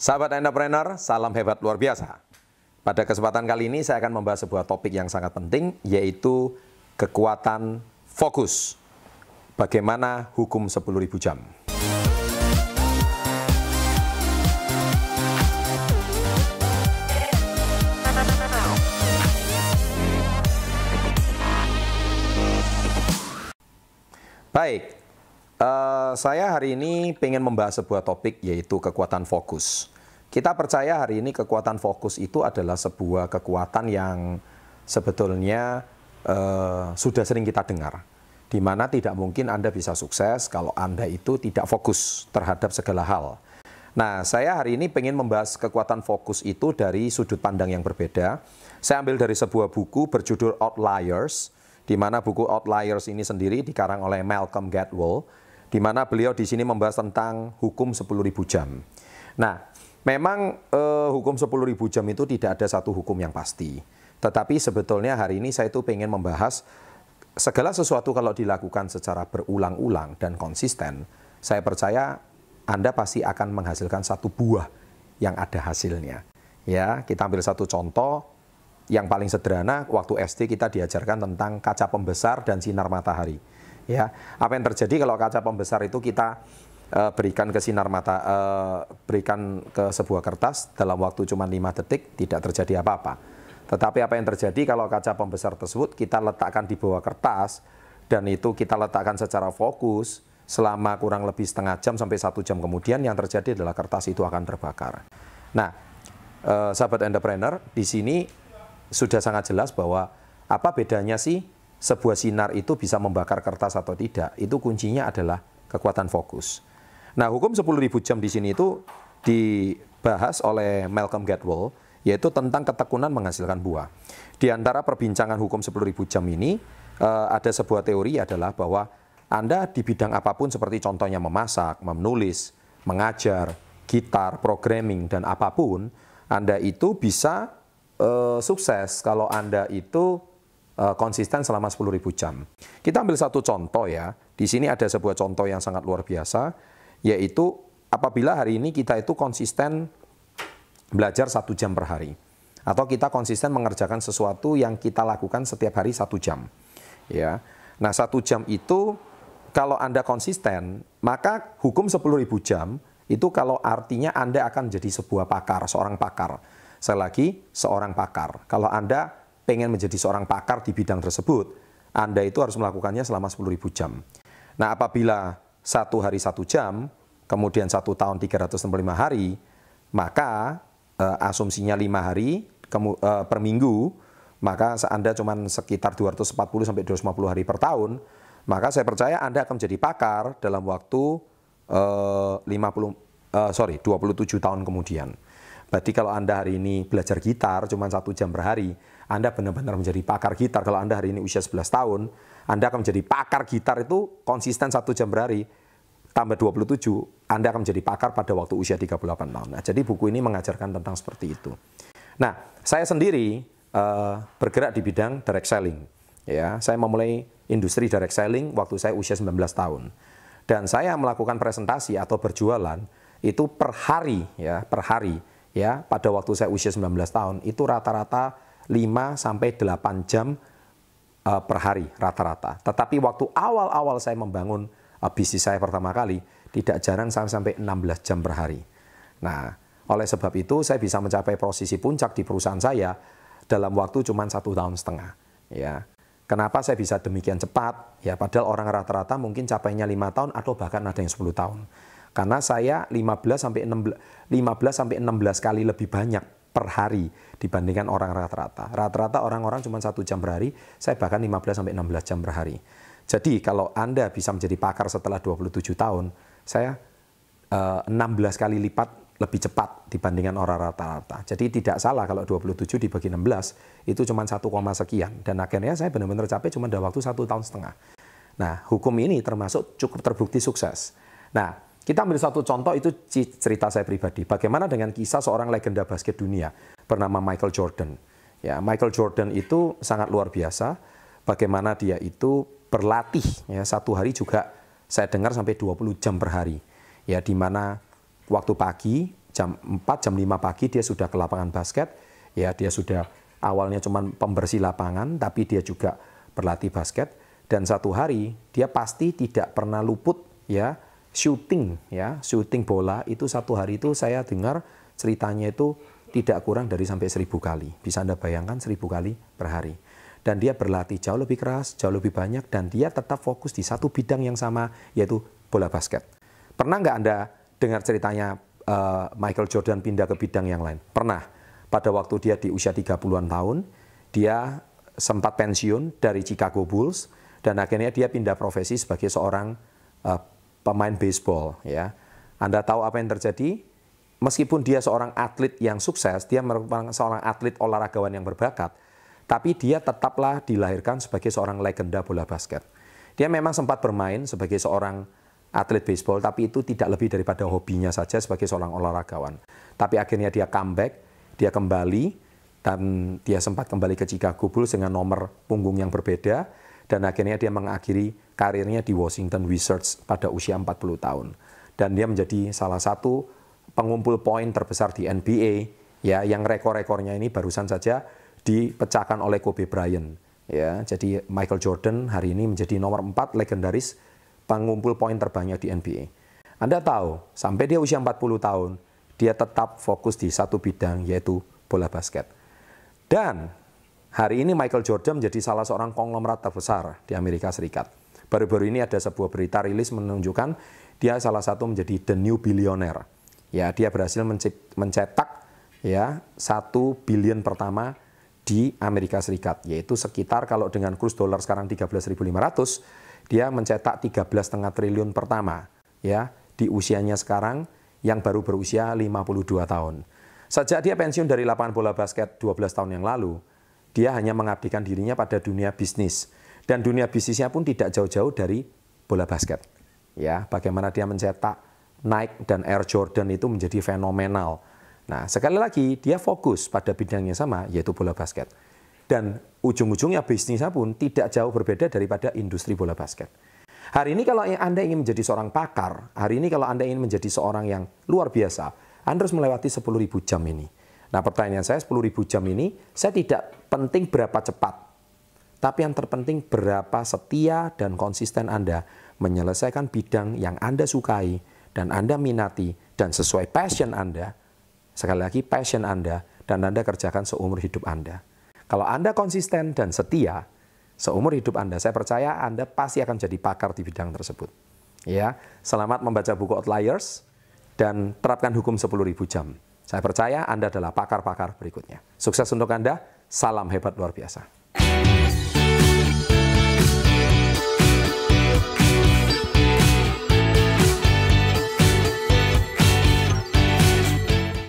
Sahabat entrepreneur, salam hebat luar biasa. Pada kesempatan kali ini saya akan membahas sebuah topik yang sangat penting yaitu kekuatan fokus. Bagaimana hukum 10.000 jam. Baik, uh, saya hari ini ingin membahas sebuah topik yaitu kekuatan fokus. Kita percaya hari ini kekuatan fokus itu adalah sebuah kekuatan yang sebetulnya uh, sudah sering kita dengar. Di mana tidak mungkin Anda bisa sukses kalau Anda itu tidak fokus terhadap segala hal. Nah, saya hari ini ingin membahas kekuatan fokus itu dari sudut pandang yang berbeda. Saya ambil dari sebuah buku berjudul Outliers, di mana buku Outliers ini sendiri dikarang oleh Malcolm Gladwell, di mana beliau di sini membahas tentang hukum 10.000 jam. Nah, memang eh, hukum 10.000 jam itu tidak ada satu hukum yang pasti. Tetapi sebetulnya hari ini saya itu ingin membahas segala sesuatu kalau dilakukan secara berulang-ulang dan konsisten, saya percaya Anda pasti akan menghasilkan satu buah yang ada hasilnya. Ya, kita ambil satu contoh, yang paling sederhana waktu SD kita diajarkan tentang kaca pembesar dan sinar matahari. Ya, apa yang terjadi kalau kaca pembesar itu kita uh, berikan ke sinar mata, uh, berikan ke sebuah kertas dalam waktu cuma 5 detik tidak terjadi apa-apa. Tetapi apa yang terjadi kalau kaca pembesar tersebut kita letakkan di bawah kertas dan itu kita letakkan secara fokus selama kurang lebih setengah jam sampai satu jam kemudian yang terjadi adalah kertas itu akan terbakar. Nah, eh, sahabat entrepreneur, di sini sudah sangat jelas bahwa apa bedanya sih sebuah sinar itu bisa membakar kertas atau tidak? Itu kuncinya adalah kekuatan fokus. Nah, hukum 10.000 jam di sini itu dibahas oleh Malcolm Gladwell, yaitu tentang ketekunan menghasilkan buah. Di antara perbincangan hukum 10.000 jam ini, eh, ada sebuah teori adalah bahwa Anda di bidang apa pun seperti contohnya memasak, menulis, mengajar, gitar, programming, dan apa pun, Anda itu bisa uh, sukses kalau Anda itu uh, konsisten selama 10.000 jam. Kita ambil satu contoh ya. Di sini ada sebuah contoh yang sangat luar biasa, yaitu apabila hari ini kita itu konsisten belajar satu jam per hari. Atau kita konsisten mengerjakan sesuatu yang kita lakukan setiap hari satu jam. Ya. Nah satu jam itu kalau Anda konsisten, maka hukum 10.000 jam itu kalau artinya Anda akan jadi sebuah pakar, seorang pakar. Saya lagi, seorang pakar. Kalau Anda pengen menjadi seorang pakar di bidang tersebut, Anda itu harus melakukannya selama 10.000 jam. Nah, apabila satu hari satu jam, kemudian satu tahun 365 hari, maka uh, asumsinya lima hari kemu, uh, per minggu, maka Anda cuma sekitar 240 sampai 250 hari per tahun, maka saya percaya Anda akan menjadi pakar dalam waktu uh, 50 uh, sorry 27 tahun kemudian. Berarti kalau Anda hari ini belajar gitar cuma satu jam per hari, Anda benar-benar menjadi pakar gitar. Kalau Anda hari ini usia 11 tahun, Anda akan menjadi pakar gitar itu konsisten satu jam per hari, tambah 27, Anda akan menjadi pakar pada waktu usia 38 tahun. Nah, jadi buku ini mengajarkan tentang seperti itu. Nah, saya sendiri uh, bergerak di bidang direct selling. Ya, saya memulai industri direct selling waktu saya usia 19 tahun. Dan saya melakukan presentasi atau berjualan itu per hari ya, per hari ya pada waktu saya usia 19 tahun itu rata-rata 5 sampai 8 jam uh, per hari rata-rata. Tetapi waktu awal-awal saya membangun uh, bisnis saya pertama kali tidak jarang sampai 16 jam per hari. Nah, oleh sebab itu saya bisa mencapai posisi puncak di perusahaan saya dalam waktu cuma satu tahun setengah. Ya, Kenapa saya bisa demikian cepat? Ya, padahal orang rata-rata mungkin capainya lima tahun atau bahkan ada yang 10 tahun. Karena saya 15 sampai 16 15 sampai 16 kali lebih banyak per hari dibandingkan orang rata-rata. Rata-rata orang-orang cuma satu jam per hari, saya bahkan 15 sampai 16 jam per hari. Jadi kalau Anda bisa menjadi pakar setelah 27 tahun, saya eh, 16 kali lipat lebih cepat dibandingkan orang rata-rata. Jadi tidak salah kalau 27 dibagi 16 itu cuma 1, sekian. Dan akhirnya saya benar-benar capai cuma dalam waktu satu tahun setengah. Nah, hukum ini termasuk cukup terbukti sukses. Nah, kita ambil satu contoh itu cerita saya pribadi. Bagaimana dengan kisah seorang legenda basket dunia bernama Michael Jordan. Ya, Michael Jordan itu sangat luar biasa. Bagaimana dia itu berlatih ya satu hari juga saya dengar sampai 20 jam per hari. Ya, di mana waktu pagi jam 4, jam 5 pagi dia sudah ke lapangan basket, ya dia sudah awalnya cuma pembersih lapangan, tapi dia juga berlatih basket. Dan satu hari dia pasti tidak pernah luput ya shooting ya shooting bola itu satu hari itu saya dengar ceritanya itu tidak kurang dari sampai seribu kali. Bisa Anda bayangkan seribu kali per hari. Dan dia berlatih jauh lebih keras, jauh lebih banyak, dan dia tetap fokus di satu bidang yang sama, yaitu bola basket. Pernah nggak Anda dengar ceritanya uh, Michael Jordan pindah ke bidang yang lain? Pernah. Pada waktu dia di usia 30-an tahun, dia sempat pensiun dari Chicago Bulls, dan akhirnya dia pindah profesi sebagai seorang uh, pemain baseball. Ya, Anda tahu apa yang terjadi? Meskipun dia seorang atlet yang sukses, dia merupakan seorang atlet olahragawan yang berbakat, tapi dia tetaplah dilahirkan sebagai seorang legenda bola basket. Dia memang sempat bermain sebagai seorang atlet baseball, tapi itu tidak lebih daripada hobinya saja sebagai seorang olahragawan. Tapi akhirnya dia comeback, dia kembali, dan dia sempat kembali ke Chicago Bulls dengan nomor punggung yang berbeda, dan akhirnya dia mengakhiri karirnya di Washington Wizards pada usia 40 tahun. Dan dia menjadi salah satu pengumpul poin terbesar di NBA, ya yang rekor-rekornya ini barusan saja dipecahkan oleh Kobe Bryant. Ya, jadi Michael Jordan hari ini menjadi nomor 4 legendaris pengumpul poin terbanyak di NBA. Anda tahu, sampai dia usia 40 tahun, dia tetap fokus di satu bidang yaitu bola basket. Dan hari ini Michael Jordan menjadi salah seorang konglomerat terbesar di Amerika Serikat. Baru-baru ini ada sebuah berita rilis menunjukkan dia salah satu menjadi the new billionaire. Ya, dia berhasil mencetak ya satu billion pertama di Amerika Serikat, yaitu sekitar kalau dengan kurs dolar sekarang 13.500, dia mencetak 13,5 triliun pertama ya di usianya sekarang yang baru berusia 52 tahun. Sejak dia pensiun dari lapangan bola basket 12 tahun yang lalu, dia hanya mengabdikan dirinya pada dunia bisnis. Dan dunia bisnisnya pun tidak jauh-jauh dari bola basket. Ya, bagaimana dia mencetak Nike dan Air Jordan itu menjadi fenomenal Nah, sekali lagi dia fokus pada bidang yang sama yaitu bola basket. Dan ujung-ujungnya bisnisnya pun tidak jauh berbeda daripada industri bola basket. Hari ini kalau Anda ingin menjadi seorang pakar, hari ini kalau Anda ingin menjadi seorang yang luar biasa, Anda harus melewati 10.000 jam ini. Nah pertanyaan saya 10.000 jam ini, saya tidak penting berapa cepat. Tapi yang terpenting berapa setia dan konsisten Anda menyelesaikan bidang yang Anda sukai dan Anda minati dan sesuai passion Anda Sekali lagi, passion Anda dan Anda kerjakan seumur hidup Anda. Kalau Anda konsisten dan setia, seumur hidup Anda, saya percaya Anda pasti akan jadi pakar di bidang tersebut. Ya, selamat membaca buku Outliers dan terapkan hukum 10.000 jam. Saya percaya Anda adalah pakar-pakar berikutnya. Sukses untuk Anda, salam hebat luar biasa.